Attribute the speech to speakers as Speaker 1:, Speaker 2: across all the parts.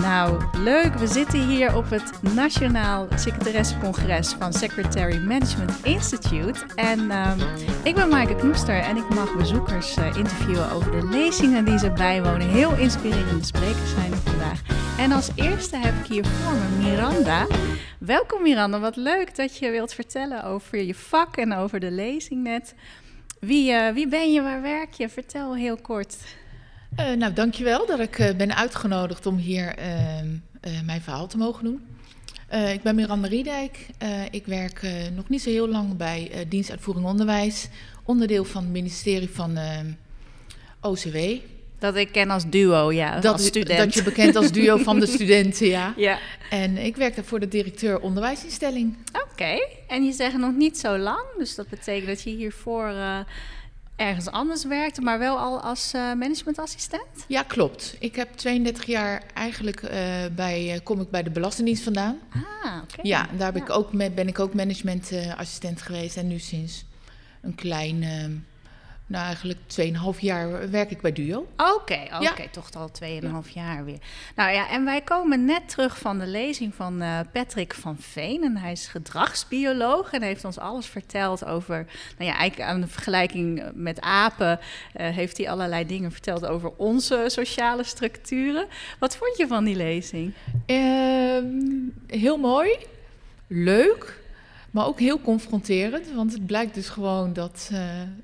Speaker 1: Nou, leuk. We zitten hier op het Nationaal Secretaressencongres van Secretary Management Institute. En ehm, ik ben Maaike Knoester en ik mag bezoekers eh, interviewen over de lezingen die ze bijwonen. Heel inspirerende sprekers zijn er vandaag. En als eerste heb ik hier voor me Miranda. Welkom Miranda, wat leuk dat je wilt vertellen over je vak en over de lezing net. Wie, eh, wie ben je, waar werk je? Vertel heel kort.
Speaker 2: Uh, nou, dankjewel dat ik uh, ben uitgenodigd om hier uh, mijn verhaal te mogen doen. ik ben Miranda Riedijk. ik werk nog niet zo heel lang bij Dienstuitvoering Onderwijs, onderdeel van het ministerie van OCW.
Speaker 1: Dat ik ken als duo, ja,
Speaker 2: dat,
Speaker 1: als student.
Speaker 2: Dat je bekend als duo van de studenten, ja.
Speaker 1: ja.
Speaker 2: En ik werk daar voor de directeur onderwijsinstelling.
Speaker 1: Oké, en je zegt nog niet zo lang, dus dat betekent dat je hiervoor ergens anders werkte, maar wel al als uh, managementassistent?
Speaker 2: Ja, klopt. Ik heb 32 jaar eigenlijk uh, bij, uh, kom ik bij de Belastingdienst vandaan.
Speaker 1: Ah, oké. Okay.
Speaker 2: Ja, daar ben, ja. ik ook, ben ik ook managementassistent geweest en nu sinds een klein nou, eigenlijk 2,5 jaar werk ik bij Duo.
Speaker 1: Oké, okay, oké, okay, ja. toch al 2,5 jaar weer. Nou ja, en wij komen net terug van de lezing van uh, Patrick van Veen. En hij is gedragsbioloog en heeft ons alles verteld over... Nou ja, eigenlijk aan de vergelijking met apen uh, heeft hij allerlei dingen verteld over onze sociale structuren. Wat vond je van die lezing?
Speaker 2: Uh, heel mooi, leuk... Maar ook heel confronterend, want het blijkt dus gewoon dat uh,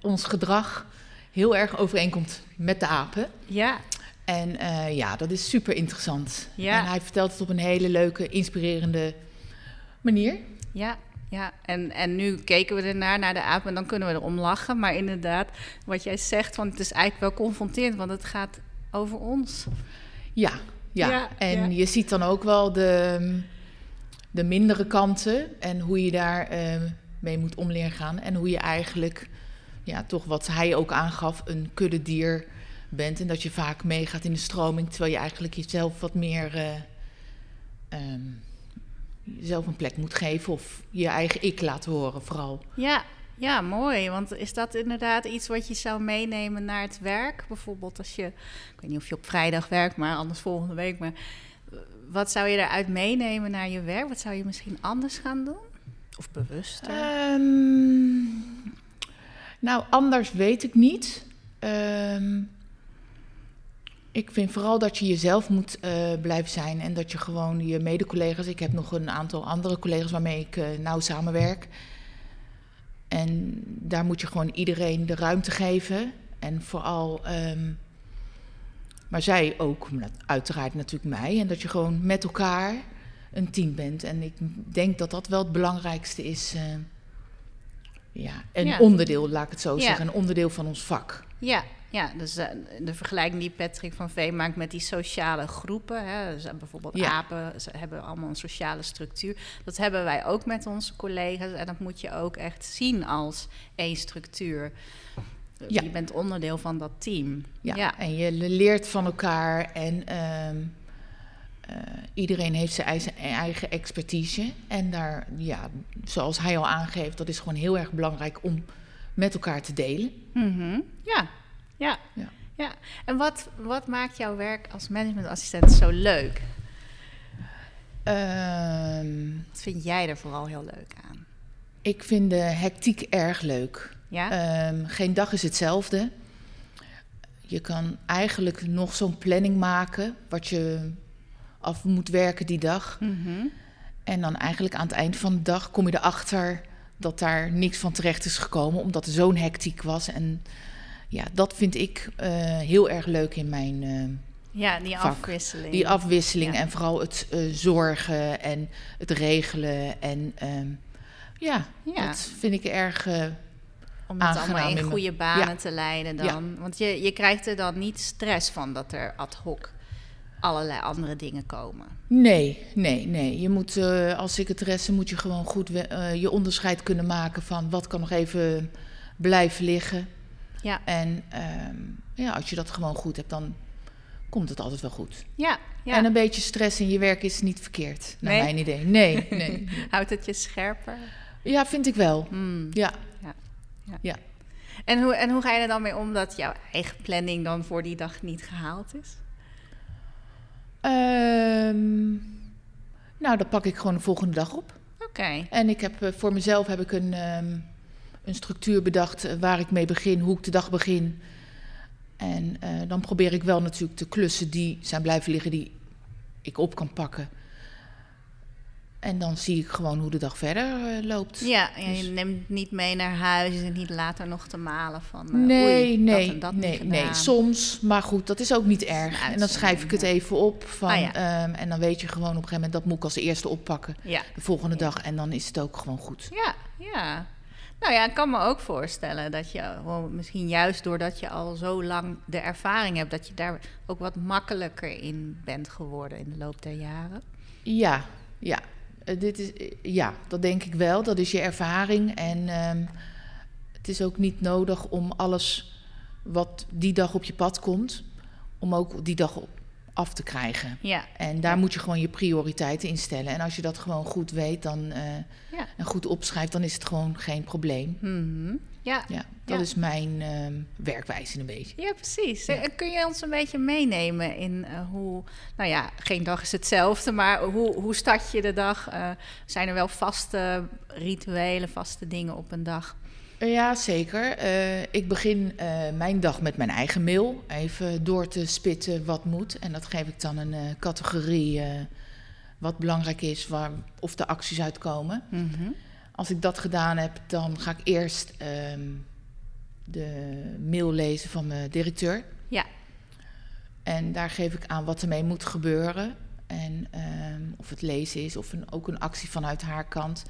Speaker 2: ons gedrag heel erg overeenkomt met de apen.
Speaker 1: Ja.
Speaker 2: En uh, ja, dat is super interessant. Ja. En hij vertelt het op een hele leuke, inspirerende manier.
Speaker 1: Ja, ja. En, en nu keken we ernaar, naar de apen, en dan kunnen we erom lachen. Maar inderdaad, wat jij zegt, want het is eigenlijk wel confronterend, want het gaat over ons.
Speaker 2: Ja, ja. ja en ja. je ziet dan ook wel de de mindere kanten en hoe je daar uh, mee moet om leren gaan. En hoe je eigenlijk, ja, toch wat hij ook aangaf, een kuddedier bent. En dat je vaak meegaat in de stroming, terwijl je eigenlijk jezelf wat meer uh, jezelf een plek moet geven of je eigen ik laten horen, vooral.
Speaker 1: Ja, ja, mooi. Want is dat inderdaad iets wat je zou meenemen naar het werk? Bijvoorbeeld als je, ik weet niet of je op vrijdag werkt, maar anders volgende week. Maar wat zou je eruit meenemen naar je werk? Wat zou je misschien anders gaan doen? Of bewust?
Speaker 2: Um, nou, anders weet ik niet. Um, ik vind vooral dat je jezelf moet uh, blijven zijn en dat je gewoon je mede-collega's. Ik heb nog een aantal andere collega's waarmee ik uh, nauw samenwerk. En daar moet je gewoon iedereen de ruimte geven. En vooral um, maar zij ook, uiteraard natuurlijk mij. En dat je gewoon met elkaar een team bent. En ik denk dat dat wel het belangrijkste is. Uh, ja, een ja. onderdeel, laat ik het zo ja. zeggen. Een onderdeel van ons vak.
Speaker 1: Ja, ja dus uh, de vergelijking die Patrick van Veen maakt met die sociale groepen. Hè, dus bijvoorbeeld ja. apen, ze hebben allemaal een sociale structuur. Dat hebben wij ook met onze collega's. En dat moet je ook echt zien als één structuur. Ja. Je bent onderdeel van dat team.
Speaker 2: Ja, ja. en je leert van elkaar en um, uh, iedereen heeft zijn eigen, eigen expertise. En daar, ja, zoals hij al aangeeft, dat is gewoon heel erg belangrijk om met elkaar te delen.
Speaker 1: Mm -hmm. ja. ja, ja. Ja, en wat, wat maakt jouw werk als managementassistent zo leuk?
Speaker 2: Um,
Speaker 1: wat vind jij er vooral heel leuk aan?
Speaker 2: Ik vind de hectiek erg leuk.
Speaker 1: Ja?
Speaker 2: Um, geen dag is hetzelfde. Je kan eigenlijk nog zo'n planning maken wat je af moet werken die dag.
Speaker 1: Mm -hmm.
Speaker 2: En dan eigenlijk aan het eind van de dag kom je erachter dat daar niks van terecht is gekomen, omdat er zo'n hectiek was. En ja, dat vind ik uh, heel erg leuk in mijn. Uh,
Speaker 1: ja, die
Speaker 2: vak.
Speaker 1: afwisseling.
Speaker 2: Die afwisseling ja. en vooral het uh, zorgen en het regelen. En um, ja, ja, dat vind ik erg
Speaker 1: om het allemaal in goede banen ja. te leiden dan. Ja. Want je, je krijgt er dan niet stress van dat er ad hoc allerlei andere dingen komen.
Speaker 2: Nee, nee, nee. Je moet uh, als secretaresse moet je gewoon goed uh, je onderscheid kunnen maken van wat kan nog even blijven liggen.
Speaker 1: Ja.
Speaker 2: En um, ja, als je dat gewoon goed hebt, dan komt het altijd wel goed.
Speaker 1: Ja, ja.
Speaker 2: En een beetje stress in je werk is niet verkeerd, naar nee? mijn idee. Nee, nee.
Speaker 1: Houdt het je scherper?
Speaker 2: Ja, vind ik wel.
Speaker 1: Mm.
Speaker 2: Ja.
Speaker 1: ja.
Speaker 2: Ja. ja.
Speaker 1: En hoe, en hoe ga je er dan mee om dat jouw eigen planning dan voor die dag niet gehaald is?
Speaker 2: Ehm, nou, dan pak ik gewoon de volgende dag op.
Speaker 1: Oké.
Speaker 2: En ik heb eh, voor mezelf heb ik een, ehm, een structuur bedacht eh, waar ik mee begin, hoe ik de dag begin. En eh, dan probeer ik wel natuurlijk de klussen die zijn blijven liggen, die ik op kan pakken. En dan zie ik gewoon hoe de dag verder eh, loopt.
Speaker 1: Ja, en
Speaker 2: Dus-
Speaker 1: je neemt niet mee naar huis en niet later nog te malen van... eh,
Speaker 2: Nee,
Speaker 1: oei,
Speaker 2: nee,
Speaker 1: dat en dat
Speaker 2: nee, nee. Soms, maar goed, dat is ook niet erg. En dan schrijf ik het even op. Van,
Speaker 1: Ah, ja.
Speaker 2: ehm, en dan weet je gewoon op een gegeven moment, dat moet ik als eerste oppakken.
Speaker 1: Ja,
Speaker 2: De volgende
Speaker 1: Ja.
Speaker 2: dag. En dan is het ook gewoon goed.
Speaker 1: ja, ja. Nou ja, ik kan me ook voorstellen dat je misschien juist doordat je al zo lang de ervaring hebt... dat je daar ook wat makkelijker in bent geworden in de loop der jaren.
Speaker 2: Ja, ja. Eh, dit is, eh, ja, dat denk ik wel. Dat is je ervaring. En ehm, het is ook niet nodig om alles wat die dag op je pad komt, om ook die dag op, af te krijgen.
Speaker 1: Ja,
Speaker 2: En daar moet je gewoon je prioriteiten in stellen. En als je dat gewoon goed weet dan, eh,
Speaker 1: Ja.
Speaker 2: en goed opschrijft, dan is het gewoon geen probleem.
Speaker 1: Mhm. Ja.
Speaker 2: Ja, dat
Speaker 1: Ja.
Speaker 2: is mijn ehm, werkwijze een beetje.
Speaker 1: Ja, precies.
Speaker 2: Ja.
Speaker 1: Eh, Kun je ons een beetje meenemen in eh, hoe... Nou ja, geen dag is hetzelfde, maar hoe, hoe start je de dag? Eh, zijn er wel vaste rituelen, vaste dingen op een dag?
Speaker 2: Ja, zeker. Ik begin mijn dag met mijn eigen mail. Even door te spitten wat moet. En dat geef ik dan een categorie wat belangrijk is, waar, of de acties uitkomen.
Speaker 1: Mhm.
Speaker 2: Als ik dat gedaan heb, dan ga ik eerst ehm, de mail lezen van mijn directeur.
Speaker 1: Ja.
Speaker 2: En daar geef ik aan wat ermee moet gebeuren. En ehm, of het lezen is, of een, ook een actie vanuit haar kant.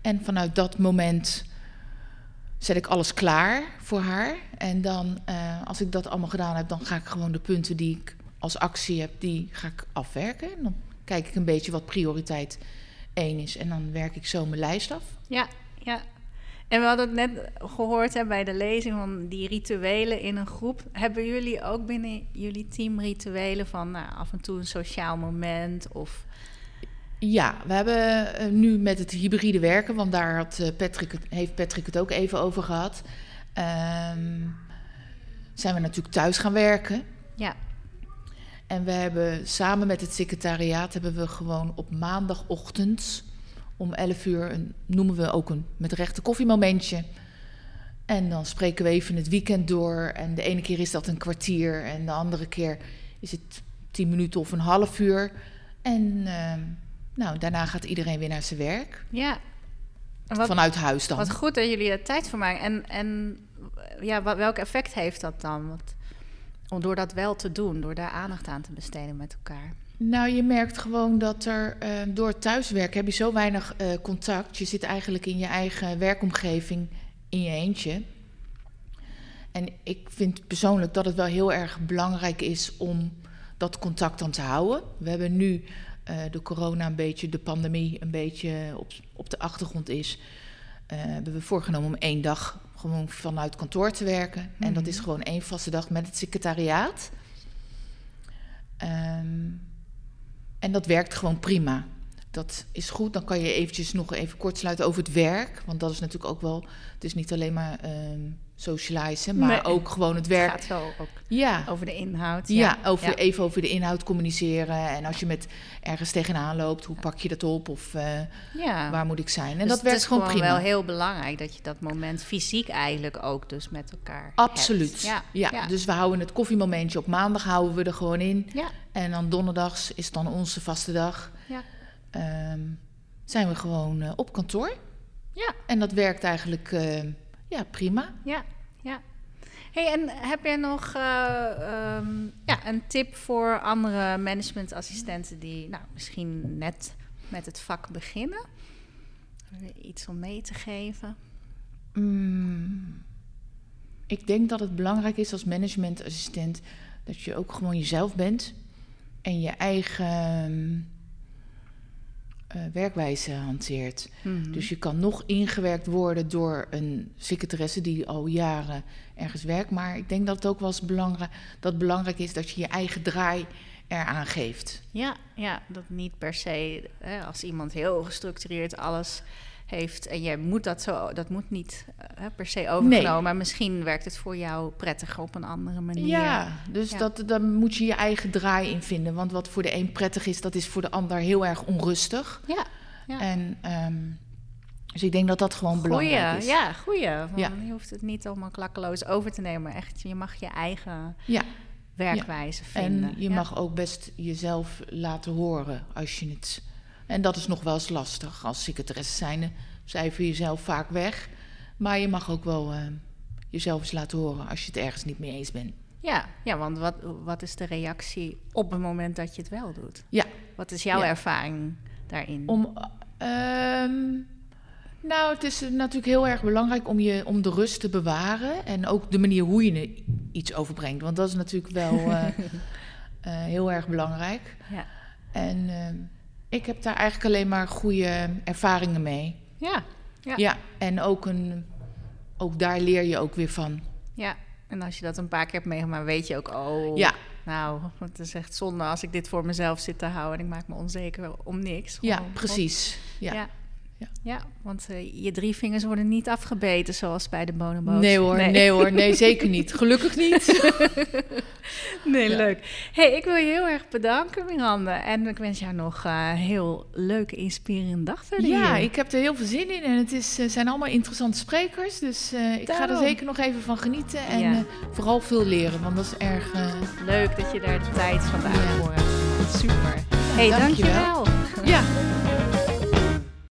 Speaker 2: En vanuit dat moment zet ik alles klaar voor haar. En dan, eh, als ik dat allemaal gedaan heb, dan ga ik gewoon de punten die ik als actie heb, die ga ik afwerken. En dan kijk ik een beetje wat prioriteit één is. En dan werk ik zo mijn lijst af.
Speaker 1: Ja, ja. En we hadden het net gehoord hè, bij de lezing van die rituelen in een groep. Hebben jullie ook binnen jullie team rituelen van nou, af en toe een sociaal moment? Of
Speaker 2: Ja, we hebben eh, nu met het hybride werken, want daar had, eh, Patrick heeft Patrick het ook even over gehad. ehm, zijn we natuurlijk thuis gaan werken.
Speaker 1: ja,
Speaker 2: En we hebben samen met het secretariaat hebben we gewoon op maandagochtend om 11 uur een, noemen we ook een met rechte koffiemomentje. En dan spreken we even het weekend door. En de ene keer is dat een kwartier en de andere keer is het 10 minuten of een half uur. En ehm, nou, daarna gaat iedereen weer naar zijn werk.
Speaker 1: ja. Wat,
Speaker 2: Vanuit huis dan.
Speaker 1: wat goed dat jullie er tijd voor maken. En, en ja, wat, welk effect heeft dat dan? Want, om door dat wel te doen, door daar aandacht aan te besteden met elkaar.
Speaker 2: Nou, je merkt gewoon dat er eh, door thuiswerken heb je zo weinig eh, contact. Je zit eigenlijk in je eigen werkomgeving in je eentje. En ik vind persoonlijk dat het wel heel erg belangrijk is om dat contact dan te houden. We hebben nu eh, de corona een beetje, de pandemie een beetje op, op de achtergrond is. Eh, hebben we voorgenomen om één dag gewoon vanuit kantoor te werken. En dat is
Speaker 1: Mhm.
Speaker 2: gewoon één vaste dag met het secretariaat. Ehm, en dat werkt gewoon prima. Dat is goed. Dan kan je eventjes nog even kort sluiten over het werk. Want dat is natuurlijk ook wel... Het is niet alleen maar ehm socializen, maar
Speaker 1: Nee.
Speaker 2: ook gewoon het
Speaker 1: Het
Speaker 2: werk.
Speaker 1: gaat wel ook
Speaker 2: Ja,
Speaker 1: over de inhoud.
Speaker 2: ja, over,
Speaker 1: ja.
Speaker 2: even over de inhoud communiceren. En als je met ergens tegenaan loopt, hoe pak je dat op? Of eh,
Speaker 1: ja.
Speaker 2: waar moet ik zijn? En
Speaker 1: Dus
Speaker 2: dat
Speaker 1: het
Speaker 2: werkt
Speaker 1: is
Speaker 2: gewoon prima.
Speaker 1: wel heel belangrijk dat je dat moment fysiek eigenlijk ook dus met elkaar.
Speaker 2: Absoluut.
Speaker 1: Ja,
Speaker 2: ja. dus we houden het koffiemomentje op maandag houden we er gewoon in.
Speaker 1: ja,
Speaker 2: En dan donderdags is dan onze vaste dag.
Speaker 1: ja.
Speaker 2: Ehm, zijn we gewoon eh, op kantoor.
Speaker 1: Ja.
Speaker 2: En dat werkt eigenlijk eh, ja, prima.
Speaker 1: Ja, ja. Hey, en heb jij nog eh, ehm, ja, een tip voor andere managementassistenten die nou, misschien net met het vak beginnen? Iets om mee te geven?
Speaker 2: Mm, ik denk dat het belangrijk is als managementassistent dat je ook gewoon jezelf bent en je eigen eh, werkwijze hanteert.
Speaker 1: Mhm.
Speaker 2: Dus je kan nog ingewerkt worden door een secretaresse die al jaren ergens werkt. Maar ik denk dat het ook wel eens belangrijk, dat belangrijk is dat je je eigen draai eraan geeft.
Speaker 1: Ja, ja, dat niet per se. Hè, als iemand heel gestructureerd alles heeft en je moet dat zo, dat moet niet uh, per se overgenomen, nee. maar misschien werkt het voor jou prettiger op een andere manier.
Speaker 2: Ja, dus ja. Dat, daar moet je je eigen draai in vinden. Want wat voor de een prettig is, dat is voor de ander heel erg onrustig.
Speaker 1: Ja. ja.
Speaker 2: En um, dus ik denk dat dat gewoon goeie, belangrijk is.
Speaker 1: Ja, goeie. Ja. Je hoeft het niet allemaal klakkeloos over te nemen. Echt, je mag je eigen
Speaker 2: ja.
Speaker 1: werkwijze vinden.
Speaker 2: En je mag ook best jezelf laten horen als je het... En dat is nog wel eens lastig. Als secretaresse zijnde cijfer jezelf vaak weg. Maar je mag ook wel uh, jezelf eens laten horen als je het ergens niet mee eens bent.
Speaker 1: Ja, ja want wat, wat is de reactie op het moment dat je het wel doet?
Speaker 2: Ja.
Speaker 1: Wat is jouw ervaring daarin?
Speaker 2: Om... Um, nou, het is natuurlijk heel erg belangrijk om, je, om de rust te bewaren. En ook de manier hoe je iets overbrengt. Want dat is natuurlijk wel uh, uh, heel erg belangrijk.
Speaker 1: Ja.
Speaker 2: En uh, ik heb daar eigenlijk alleen maar goede ervaringen mee.
Speaker 1: Ja. Ja,
Speaker 2: ja en ook, een, ook daar leer je ook weer van.
Speaker 1: Ja, en als je dat een paar keer hebt meegemaakt, weet je ook, oh,
Speaker 2: ja.
Speaker 1: nou, het is echt zonde als ik dit voor mezelf zit te houden en ik maak me onzeker om niks.
Speaker 2: Gewoon, ja, precies.
Speaker 1: ja. ja. Ja. ja, want uh, je drie vingers worden niet afgebeten zoals bij de bonobo's.
Speaker 2: Nee hoor, nee. nee. hoor, nee zeker niet. Gelukkig niet.
Speaker 1: nee, ja. leuk. hey, ik wil je heel erg bedanken Miranda. En ik wens jou nog een uh, heel leuke, inspirerende dag verder
Speaker 2: Ja,
Speaker 1: hier.
Speaker 2: ik heb er heel veel zin in. En het is, uh, zijn allemaal interessante sprekers. Dus ik Daarom. ga er zeker nog even van genieten. En ja. vooral veel leren, want dat is erg...
Speaker 1: Leuk dat je daar de tijd vandaag voor hebt. Super. hey,
Speaker 2: dankjewel.
Speaker 1: dankjewel.
Speaker 2: Ja.